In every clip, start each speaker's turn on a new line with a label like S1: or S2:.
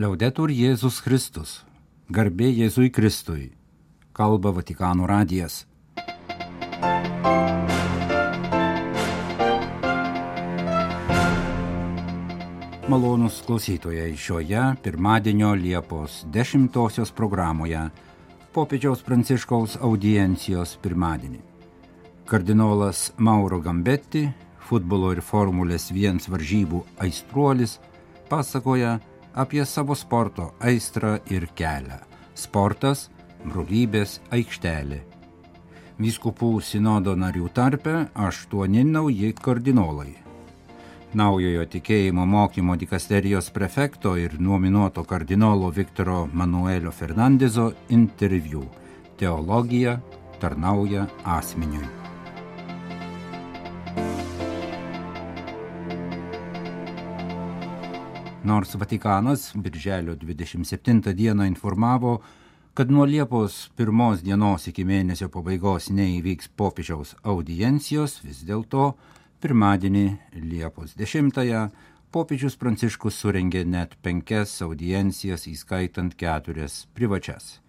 S1: Liaudetur Jėzus Kristus. Garbė Jėzui Kristui. Kalba Vatikano radijas. Malonus klausytojai šioje pirmadienio Liepos 10 programoje popiežiaus Pranciškaus audiencijos pirmadienį. Kardinolas Mauro Gambetti, futbolo ir Formulės 1 varžybų aistruolis, pasakoja apie savo sporto aistrą ir kelią. Sportas - brolybės aikštelė. Vyskupų sinodo narių tarpe aštuoni nauji kardinolai. Naujojo tikėjimo mokymo dikasterijos prefekto ir nominuoto kardinolo Viktoro Manuelio Fernandezo interviu. Teologija tarnauja asmeniui. Nors Vatikanas birželio 27 dieną informavo, kad nuo Liepos pirmos dienos iki mėnesio pabaigos neįvyks popiežiaus audiencijos, vis dėlto pirmadienį Liepos 10-ąją popiežius Pranciškus surengė net penkias audiencijas, įskaitant keturias privačias.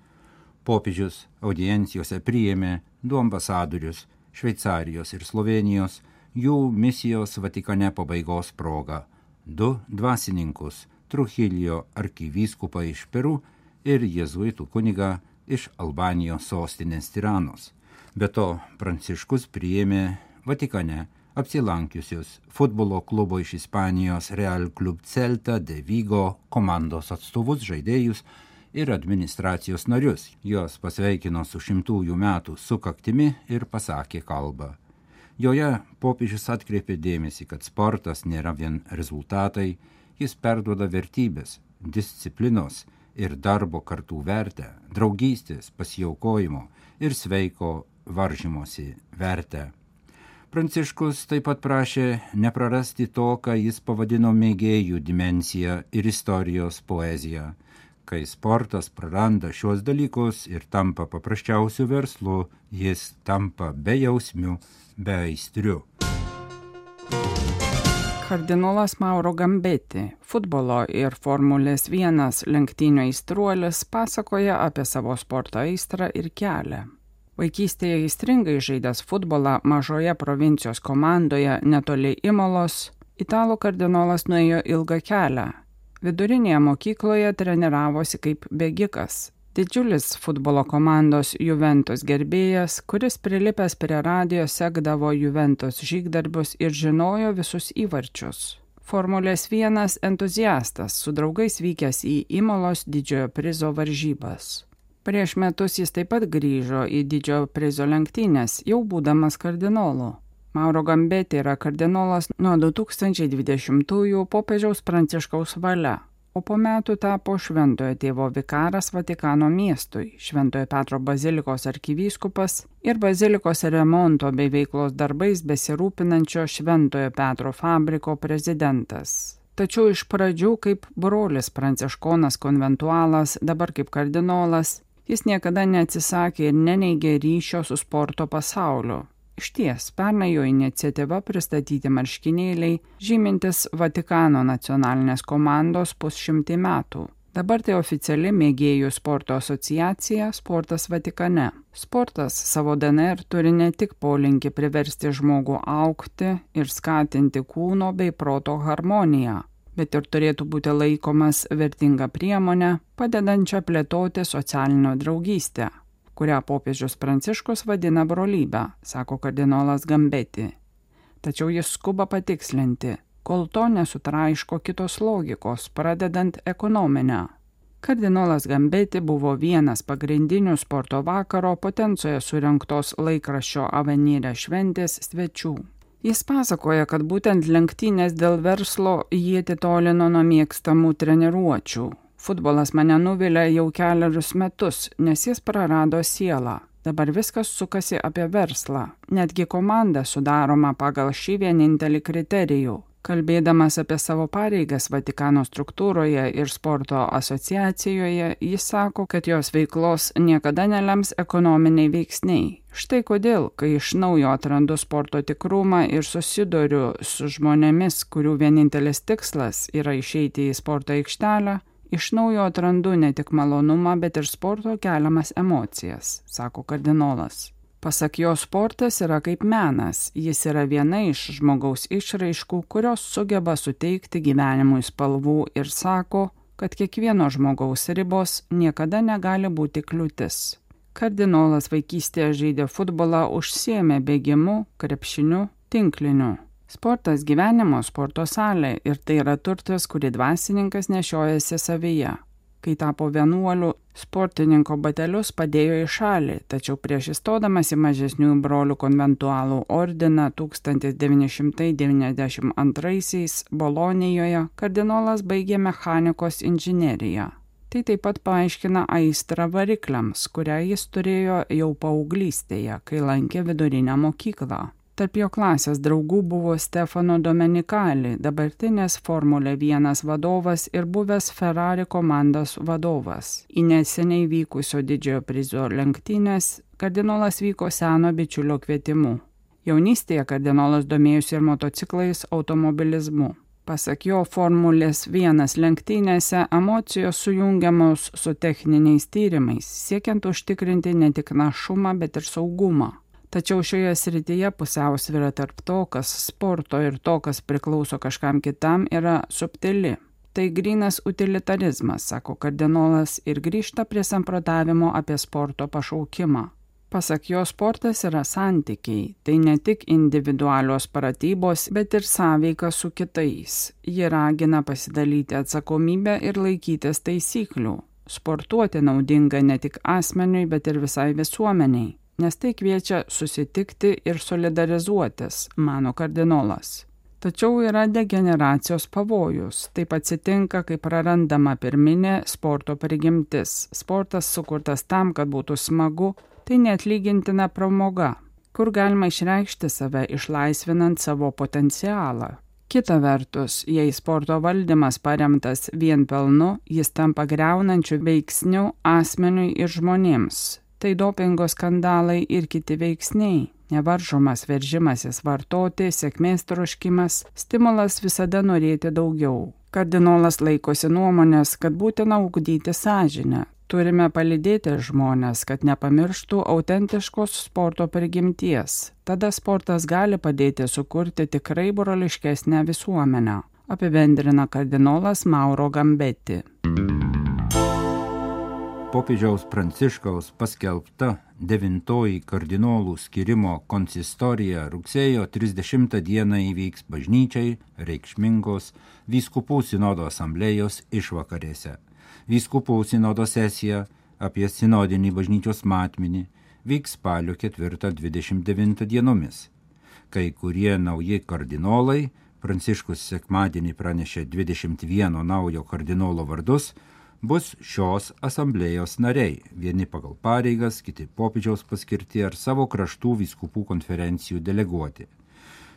S1: Popiežius audiencijose priėmė du ambasadorius Šveicarijos ir Slovenijos jų misijos Vatikane pabaigos proga du dvasininkus - Truchilijo arkivyskupą iš Peru ir jėzuitų kunigą iš Albanijos sostinės Tiranos. Be to, Pranciškus priėmė Vatikane apsilankiusius futbolo klubo iš Ispanijos Real Club Celta de Vigo komandos atstovus žaidėjus ir administracijos narius. Jos pasveikino su šimtųjų metų sukaktimi ir pasakė kalbą. Joje popiežius atkreipė dėmesį, kad sportas nėra vien rezultatai, jis perduoda vertybės, disciplinos ir darbo kartų vertę, draugystės, pasiaukojimo ir sveiko varžymosi vertę. Pranciškus taip pat prašė neprarasti to, ką jis pavadino mėgėjų dimensiją ir istorijos poeziją. Kai sportas praranda šios dalykus ir tampa paprasčiausiu verslu, jis tampa bejausmiu be aistrių.
S2: Kardinolas Mauro Gambeti, futbolo ir Formulės 1 lenktynių aistruolis, pasakoja apie savo sporto aistrą ir kelią. Vaikystėje įstringai žaidęs futbolą mažoje provincijos komandoje netoli Imolos, italų kardinolas nuėjo ilgą kelią. Vidurinėje mokykloje treniravosi kaip bėgikas, Didžiulis futbolo komandos Juventus gerbėjas, kuris prilipęs prie radio sekdavo Juventus žygdarbius ir žinojo visus įvarčius. Formulės vienas entuziastas su draugais vykęs į Imolos didžiojo prizo varžybas. Prieš metus jis taip pat grįžo į didžiojo prizo lenktynės, jau būdamas kardinolu. Mauro Gambetė yra kardinolas nuo 2020-ųjų popiežiaus pranciškaus valia, o po metų tapo Šventojo tėvo vikaras Vatikano miestui, Šventojo Petro bazilikos arkivyskupas ir bazilikos remonto bei veiklos darbais besirūpinančio Šventojo Petro fabriko prezidentas. Tačiau iš pradžių kaip brolis pranciškonas konventualas, dabar kaip kardinolas, jis niekada neatsisakė ir neneigė ryšio su sporto pasauliu, Išties, pernai jo iniciatyva pristatyti marškinėliai, žymintis Vatikano nacionalinės komandos pusšimtį metų. Dabar tai oficiali mėgėjų sporto asociacija Sportas Vatikane. Sportas savo DNR turi ne tik polinkį priversti žmogų aukti ir skatinti kūno bei proto harmoniją, bet ir turėtų būti laikomas vertinga priemonė, padedančia plėtoti socialinio draugystę kurią popiežius Pranciškus vadina brolybę, sako kardinolas Gambeti. Tačiau jis skuba patikslinti, kol to nesutraiško kitos logikos, pradedant ekonominę. Kardinolas Gambeti buvo vienas pagrindinių sporto vakaro potencijoje surinktos laikraščio Avenyrė šventės svečių. Jis pasakoja, kad būtent lenktynės dėl verslo jie atitolino nuo mėgstamų treniruočių, Futbolas mane nuvilia jau keliarius metus, nes jis prarado sielą. Dabar viskas sukasi apie verslą. Netgi komanda sudaroma pagal šį vienintelį kriterijų. Kalbėdamas apie savo pareigas Vatikano struktūroje ir sporto asociacijoje, jis sako, kad jos veiklos niekada nelems ekonominiai veiksniai. Štai kodėl, kai iš naujo atrandu sporto tikrumą ir susiduriu su žmonėmis, kurių vienintelis tikslas yra išeiti į sporto aikštelę, Iš naujo atrandu ne tik malonumą, bet ir sporto keliamas emocijas, sako kardinolas. Pasak jo sportas yra kaip menas, jis yra viena iš žmogaus išraiškų, kurios sugeba suteikti gyvenimui spalvų ir sako, kad kiekvieno žmogaus ribos niekada negali būti kliūtis. Kardinolas vaikystėje žaidė futbolą, užsiemė bėgimu, krepšiniu, tinkliniu. Sportas gyvenimo sporto salė ir tai yra turtas, kurį dvasininkas nešiojasi savyje kai tapo vienuoliu, sportininko batelius padėjo į šalį, tačiau prieš įstodamas į mažesniųjų brolių konventualų ordiną 1992 Bolonijoje kardinolas baigė mechanikos inžineriją. Tai taip pat paaiškina aistrą varikliams, kurią jis turėjo jau paauglystėje, kai lankė vidurinę mokyklą. Tarp jo klasės draugų buvo Stefano Domenicali, dabartinės Formulė 1 vadovas ir buvęs Ferrari komandos vadovas. Į neseniai vykusio didžiojo prizo lenktynės kardinolas vyko seno bičiulio kvietimu. Jaunystėje kardinolas domėjusi ir motociklais automobilizmu. Pasak jo, Formulės 1 lenktynėse emocijos sujungiamos su techniniais tyrimais, siekiant užtikrinti ne tik našumą, bet ir saugumą. Tačiau šioje srityje pusiausvyrą tarp to, kas sporto ir to, kas priklauso kažkam kitam, yra subtili. Tai grinas utilitarizmas, sako kardinolas, ir grįžta prie samprotavimo apie sporto pašaukimą. Pasak jo sportas yra santykiai, tai ne tik individualios pratybos, bet ir sąveika su kitais. Ji ragina pasidalyti atsakomybę ir laikytis taisyklių. Sportuoti naudinga ne tik asmeniui, bet ir visai visuomeniai nes tai kviečia susitikti ir solidarizuotis, mano kardinolas. Tačiau yra degeneracijos pavojus. Taip atsitinka, kai prarandama pirminė sporto prigimtis. Sportas sukurtas tam, kad būtų smagu, tai neatlygintina pramoga, kur galima išreikšti save išlaisvinant savo potencialą. Kita vertus, jei sporto valdymas paremtas vien pelnu, jis tampa greunančiu veiksniu asmeniui ir žmonėms tai dopingo skandalai ir kiti veiksniai. Nevaržomas veržimasis vartoti, sėkmės troškimas, stimulas visada norėti daugiau. Kardinolas laikosi nuomonės, kad būtina ugdyti sąžinę. Turime palidėti žmonės, kad nepamirštų autentiškos sporto prigimties. Tada sportas gali padėti sukurti tikrai broliškesnę visuomenę, apibendrina kardinolas Mauro Gambetti
S1: popiežiaus Pranciškaus paskelbta devintoji kardinolų skirimo konsistorija rugsėjo 30 dieną įvyks bažnyčiai reikšmingos vyskupų sinodo asamblėjos išvakarėse. Vyskupų sinodo sesija apie sinodinį bažnyčios matmenį vyks spalio 4-29 dienomis. Kai kurie nauji kardinolai, Pranciškus sekmadienį pranešė 21 naujo kardinolo vardus, bus šios asamblėjos nariai, vieni pagal pareigas, kiti popiežiaus paskirti ar savo kraštų viskupų konferencijų deleguoti.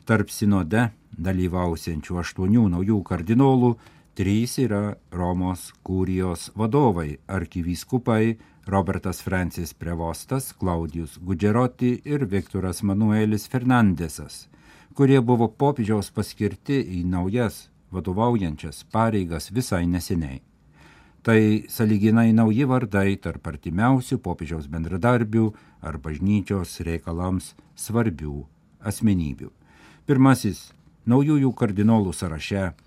S1: Tarp sinode dalyvausiančių aštuonių naujų kardinolų trys yra Romos kūrijos vadovai - arkivyskupai Robertas Francis Prevostas, Klaudijus Gudžeroti ir Viktoras Manuelis Fernandesas, kurie buvo popiežiaus paskirti į naujas vadovaujančias pareigas visai neseniai. Tai saliginai nauji vardai tarp artimiausių popiežiaus bendradarbių ar bažnyčios reikalams svarbių asmenybių. Pirmasis naujųjų kardinolų sąraše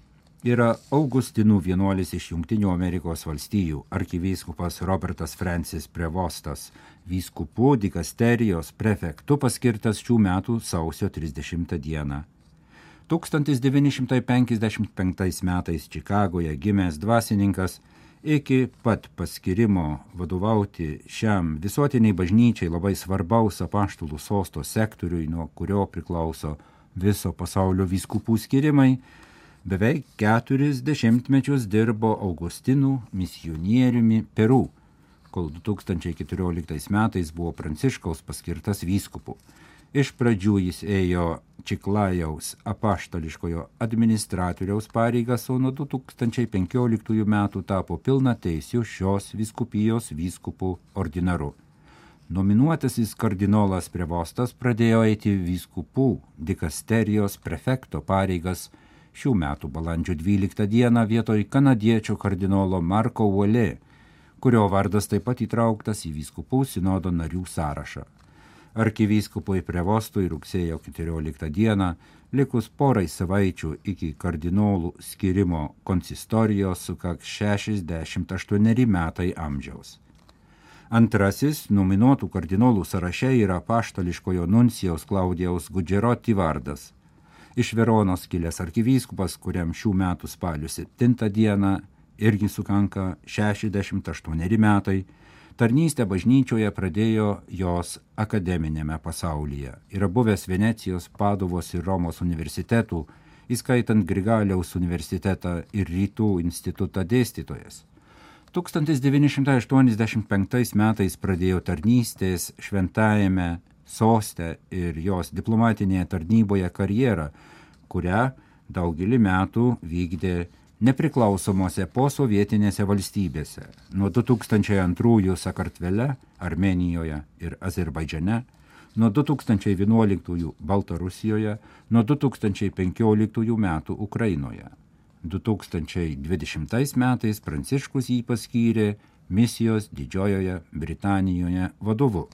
S1: yra Augustinų vienuolis iš Junktinių Amerikos valstijų, arkivyskupas Robertas Francis Prevostas, vyskupų dikasterijos prefektu paskirtas šių metų sausio 30 dieną. 1955 metais Čikagoje gimęs dvasininkas iki pat paskirimo vadovauti šiam visuotiniai bažnyčiai labai svarbaus apaštalų sosto sektoriui, nuo kurio priklauso viso pasaulio vyskupų skirimai, beveik keturis dešimtmečius dirbo Augustinų misionieriumi Peru, kol 2014 metais buvo Pranciškaus paskirtas vyskupu. Iš pradžių jis ėjo Čiklajaus apaštališkojo administratoriaus pareigas, o nuo 2015 metų tapo pilna teisių šios viskupijos vyskupų ordinaru. Nominuotasis kardinolas Prevostas pradėjo eiti vyskupų dikasterijos prefekto pareigas šių metų balandžio 12 dieną vietoj kanadiečio kardinolo Marko Uolė, kurio vardas taip pat įtrauktas į vyskupų sinodo narių sąrašą. Arkivyskupui Prevostui rugsėjo 14 dieną, likus porai savaičių iki kardinolų skirimo konsistorijos sukaks 68 metai amžiaus. Antrasis nominuotų kardinolų sąraše yra paštališkojo nuncijaus Klaudijaus Gudžeroti vardas. Iš Veronos kilęs arkivyskupas, kuriam šių metų spalio 7 dieną irgi sukanka 68 metai, tarnystę bažnyčioje pradėjo jos akademinėme pasaulyje. Yra buvęs Venecijos, Padovos ir Romos universitetų, įskaitant Grigaliaus universitetą ir Rytų institutą dėstytojas. 1985 metais pradėjo tarnystės šventajame soste ir jos diplomatinėje tarnyboje karjerą, kurią daugelį metų vykdė nepriklausomose posovietinėse valstybėse - nuo 2002 Sakartvele, Armenijoje ir Azerbaidžiane, nuo 2011 Baltarusijoje, nuo 2015 metų Ukrainoje. 2020 metais Pranciškus jį paskyrė misijos Didžiojoje Britanijoje vadovu.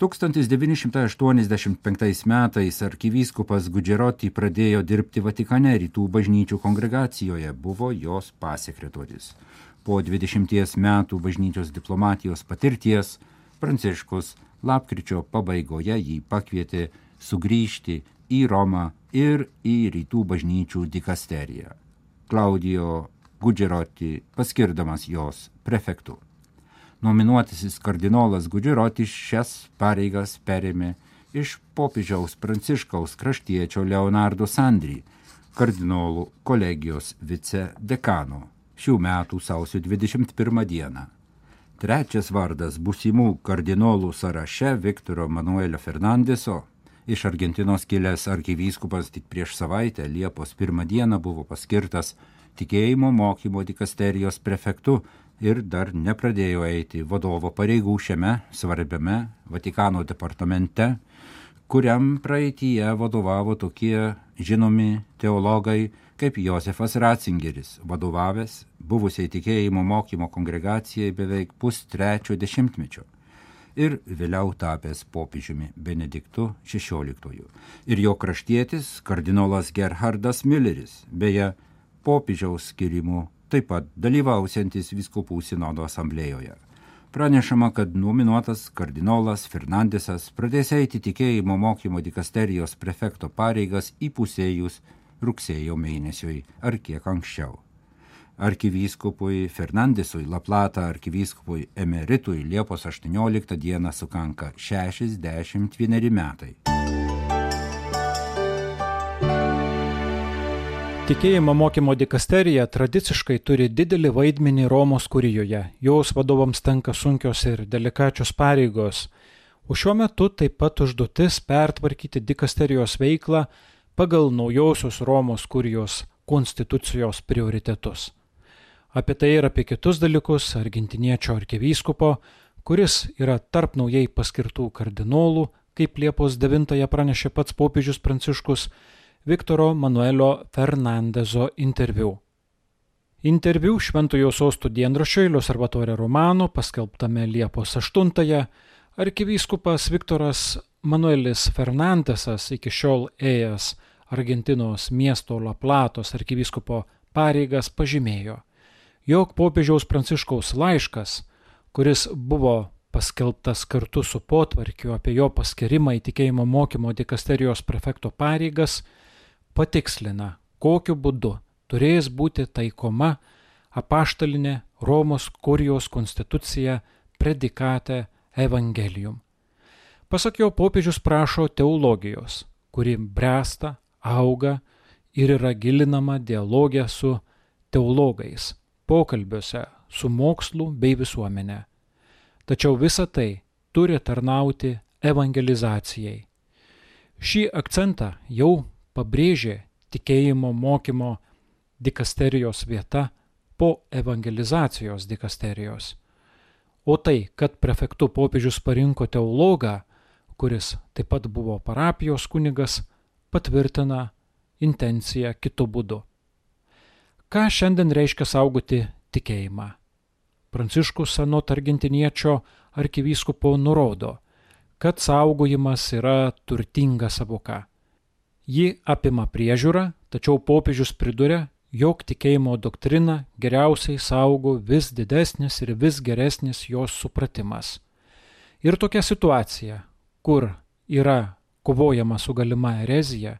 S1: 1985 metais arkivyskupas Gudžeroti pradėjo dirbti Vatikane rytų bažnyčių kongregacijoje, buvo jos pasekretorius. Po 20 metų bažnyčios diplomatijos patirties Pranciškus lapkričio pabaigoje jį pakvietė sugrįžti į Romą ir į rytų bažnyčių dikasteriją. Klaudijo Gudžeroti paskirdamas jos prefektu. Nominuotasis kardinolas Gudžerotis šias pareigas perėmė iš popiežiaus pranciškaus kraštiečio Leonardo Sandry, kardinolų kolegijos vicedekano, šių metų sausio 21 dieną. Trečias vardas busimų kardinolų sąraše Viktoro Manuelio Fernandeso iš Argentinos kilęs arkivyskupas tik prieš savaitę, Liepos pirmą dieną, buvo paskirtas tikėjimo mokymo dikasterijos prefektu ir dar nepradėjo eiti vadovo pareigų šiame svarbiame Vatikano departamente, kuriam praeitie vadovavo tokie žinomi teologai kaip Josefas Ratzingeris, vadovavęs buvusiai tikėjimo mokymo kongregacijai beveik pustrečio dešimtmečio ir vėliau tapęs popiežiumi Benediktu XVI. Ir jo kraštietis kardinolas Gerhardas Milleris, beje, popiežiaus skirimu taip pat dalyvausiantis viskupų sinodo asamblėjoje. Pranešama, kad nominuotas kardinolas Fernandesas pradės eiti tikėjimo mokymo dikasterijos prefekto pareigas įpusėjus rugsėjo mėnesiui ar kiek anksčiau arkivyskupui Fernandesui Laplata arkivyskupui emeritui Liepos 18 dieną sukanka 61 metai.
S3: Tikėjimo mokymo dikasterija tradiciškai turi didelį vaidmenį Romos kurijoje, jos vadovams tenka sunkios ir delikačios pareigos, o šiuo metu taip pat užduotis pertvarkyti dikasterijos veiklą pagal naujosios Romos kurijos konstitucijos prioritetus. Apie tai ir apie kitus dalykus argentiniečio arkivyskupo, kuris yra tarp naujai paskirtų kardinolų, kaip Liepos 9 pranešė pats popiežius Pranciškus, Viktoro Manuelio Fernandezo interviu. Interviu Šventojo sostų dienraščio Iliuservatorė Romano, paskelbtame Liepos 8-ąją, arkivyskupas Viktoras Manuelis Fernandesas iki šiol ėjęs Argentinos miesto La Platos arkivyskupo pareigas pažymėjo – jog popiežiaus pranciškaus laiškas, kuris buvo paskelbtas kartu su potvarkiu apie jo paskirimą į tikėjimo mokymo dikasterijos prefekto pareigas, patikslina, kokiu būdu turės būti taikoma apaštalinė Romos kurijos konstitucija predikate evangelium. Pasak jo, popiežius prašo teologijos, kuri bręsta, auga ir yra gilinama dialogė su teologais, pokalbiuose su mokslu bei visuomenė. Tačiau visa tai turi tarnauti evangelizacijai. Šį akcentą jau pabrėžė tikėjimo mokymo dikasterijos vieta po evangelizacijos dikasterijos. O tai, kad prefektų popiežius parinko teologą, kuris taip pat buvo parapijos kunigas, patvirtina, intenciją kitų būdų. Ką šiandien reiškia saugoti tikėjimą? Pranciškus anot argentiniečio arkivyskupo nurodo, kad saugojimas yra turtinga savoka. Ji apima priežiūrą, tačiau popiežius priduria, jog tikėjimo doktrina geriausiai saugo vis didesnis ir vis geresnis jos supratimas. Ir tokia situacija, kur yra kovojama su galima erezija,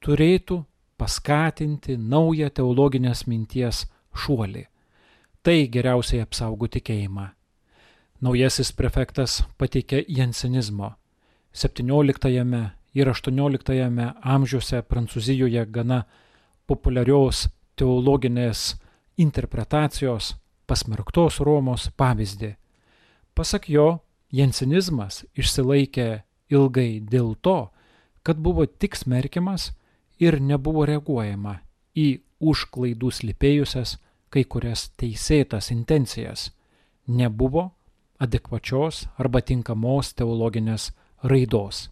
S3: turėtų paskatinti naują teologinės minties šuolį. Tai geriausiai apsaugo tikėjimą. Naujasis prefektas pateikė jensenizmo 17 ir 18 amžiuose Prancūzijoje gana populiarios teologinės interpretacijos pasmerktos Romos pavyzdį. Pasak jo, jensenizmas išsilaikė ilgai dėl to, kad buvo tik smerkiamas ir nebuvo reaguojama į už klaidų slipėjusias kai kurias teisėtas intencijas, nebuvo adekvačios arba tinkamos teologinės raidos.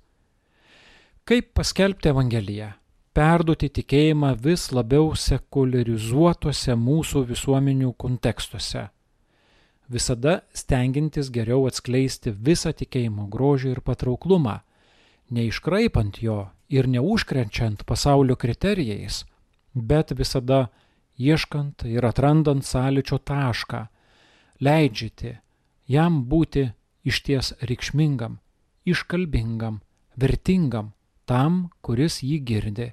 S3: Kaip paskelbti Evangeliją? Perduoti tikėjimą vis labiau sekularizuotuose mūsų visuomenių kontekstuose. Visada stengiantis geriau atskleisti visą tikėjimo grožį ir patrauklumą, neiškraipant jo ir neužkrenčiant pasaulio kriterijais, bet visada ieškant ir atrandant sąlyčio tašką, leidžiate jam būti išties reikšmingam, iškalbingam, vertingam tam, kuris jį girdi.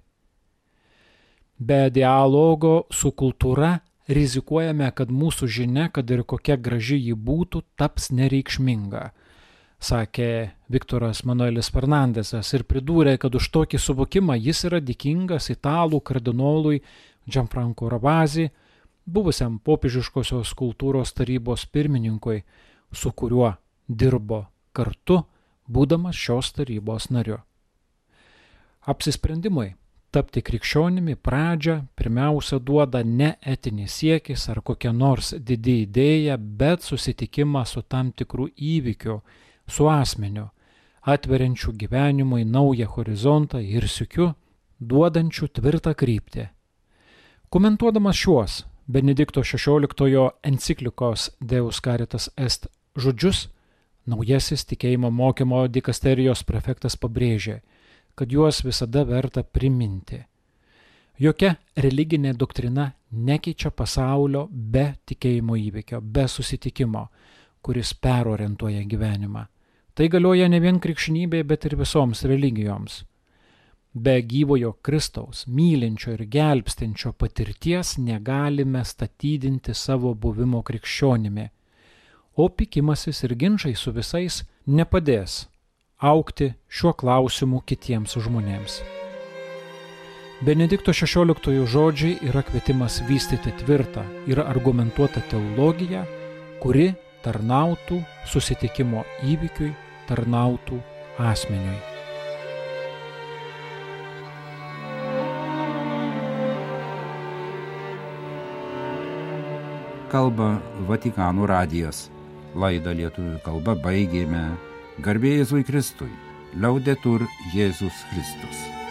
S3: Be dialogo su kultūra rizikuojame, kad mūsų žinia, kad ir kokia graži ji būtų, taps nereikšminga sakė Viktoras Manuelis Fernandesas ir pridūrė, kad už tokį suvokimą jis yra dėkingas italų kardinolui Gianfranco Ravazzi, buvusiam popiežiškosios kultūros tarybos pirmininkui, su kuriuo dirbo kartu, būdamas šios tarybos nariu. Apsisprendimui tapti krikščionimi pradžią pirmiausia duoda ne etinis siekis ar kokia nors didi idėja, bet susitikimas su tam tikrų įvykių, su asmeniu, atveriančiu gyvenimui naują horizontą ir sikiu, duodančiu tvirtą kryptį. Komentuodamas šiuos Benedikto XVI enciklikos Deus Caritas Est žodžius, naujasis tikėjimo mokymo dikasterijos prefektas pabrėžė, kad juos visada verta priminti. Jokia religinė doktrina nekeičia pasaulio be tikėjimo įvykio, be susitikimo, kuris perorientuoja gyvenimą. Tai galioja ne vien krikšnybei, bet ir visoms religijoms. Be gyvojo Kristaus, mylinčio ir gelbstinčio patirties negalime statydinti savo buvimo krikščionimi, o pikimasis ir ginčiai su visais nepadės aukti šiuo klausimu kitiems žmonėms. Benedikto XVI žodžiai yra kvietimas vystyti tvirtą ir argumentuotą teologiją, kuri tarnautų susitikimo įvykiui tarnautų asmeniui.
S1: Kalba Vatikanų radijas. Laidą lietuvių kalba baigėme. Garbėjai Jėzui Kristui. Liaudetur Jėzus Kristus.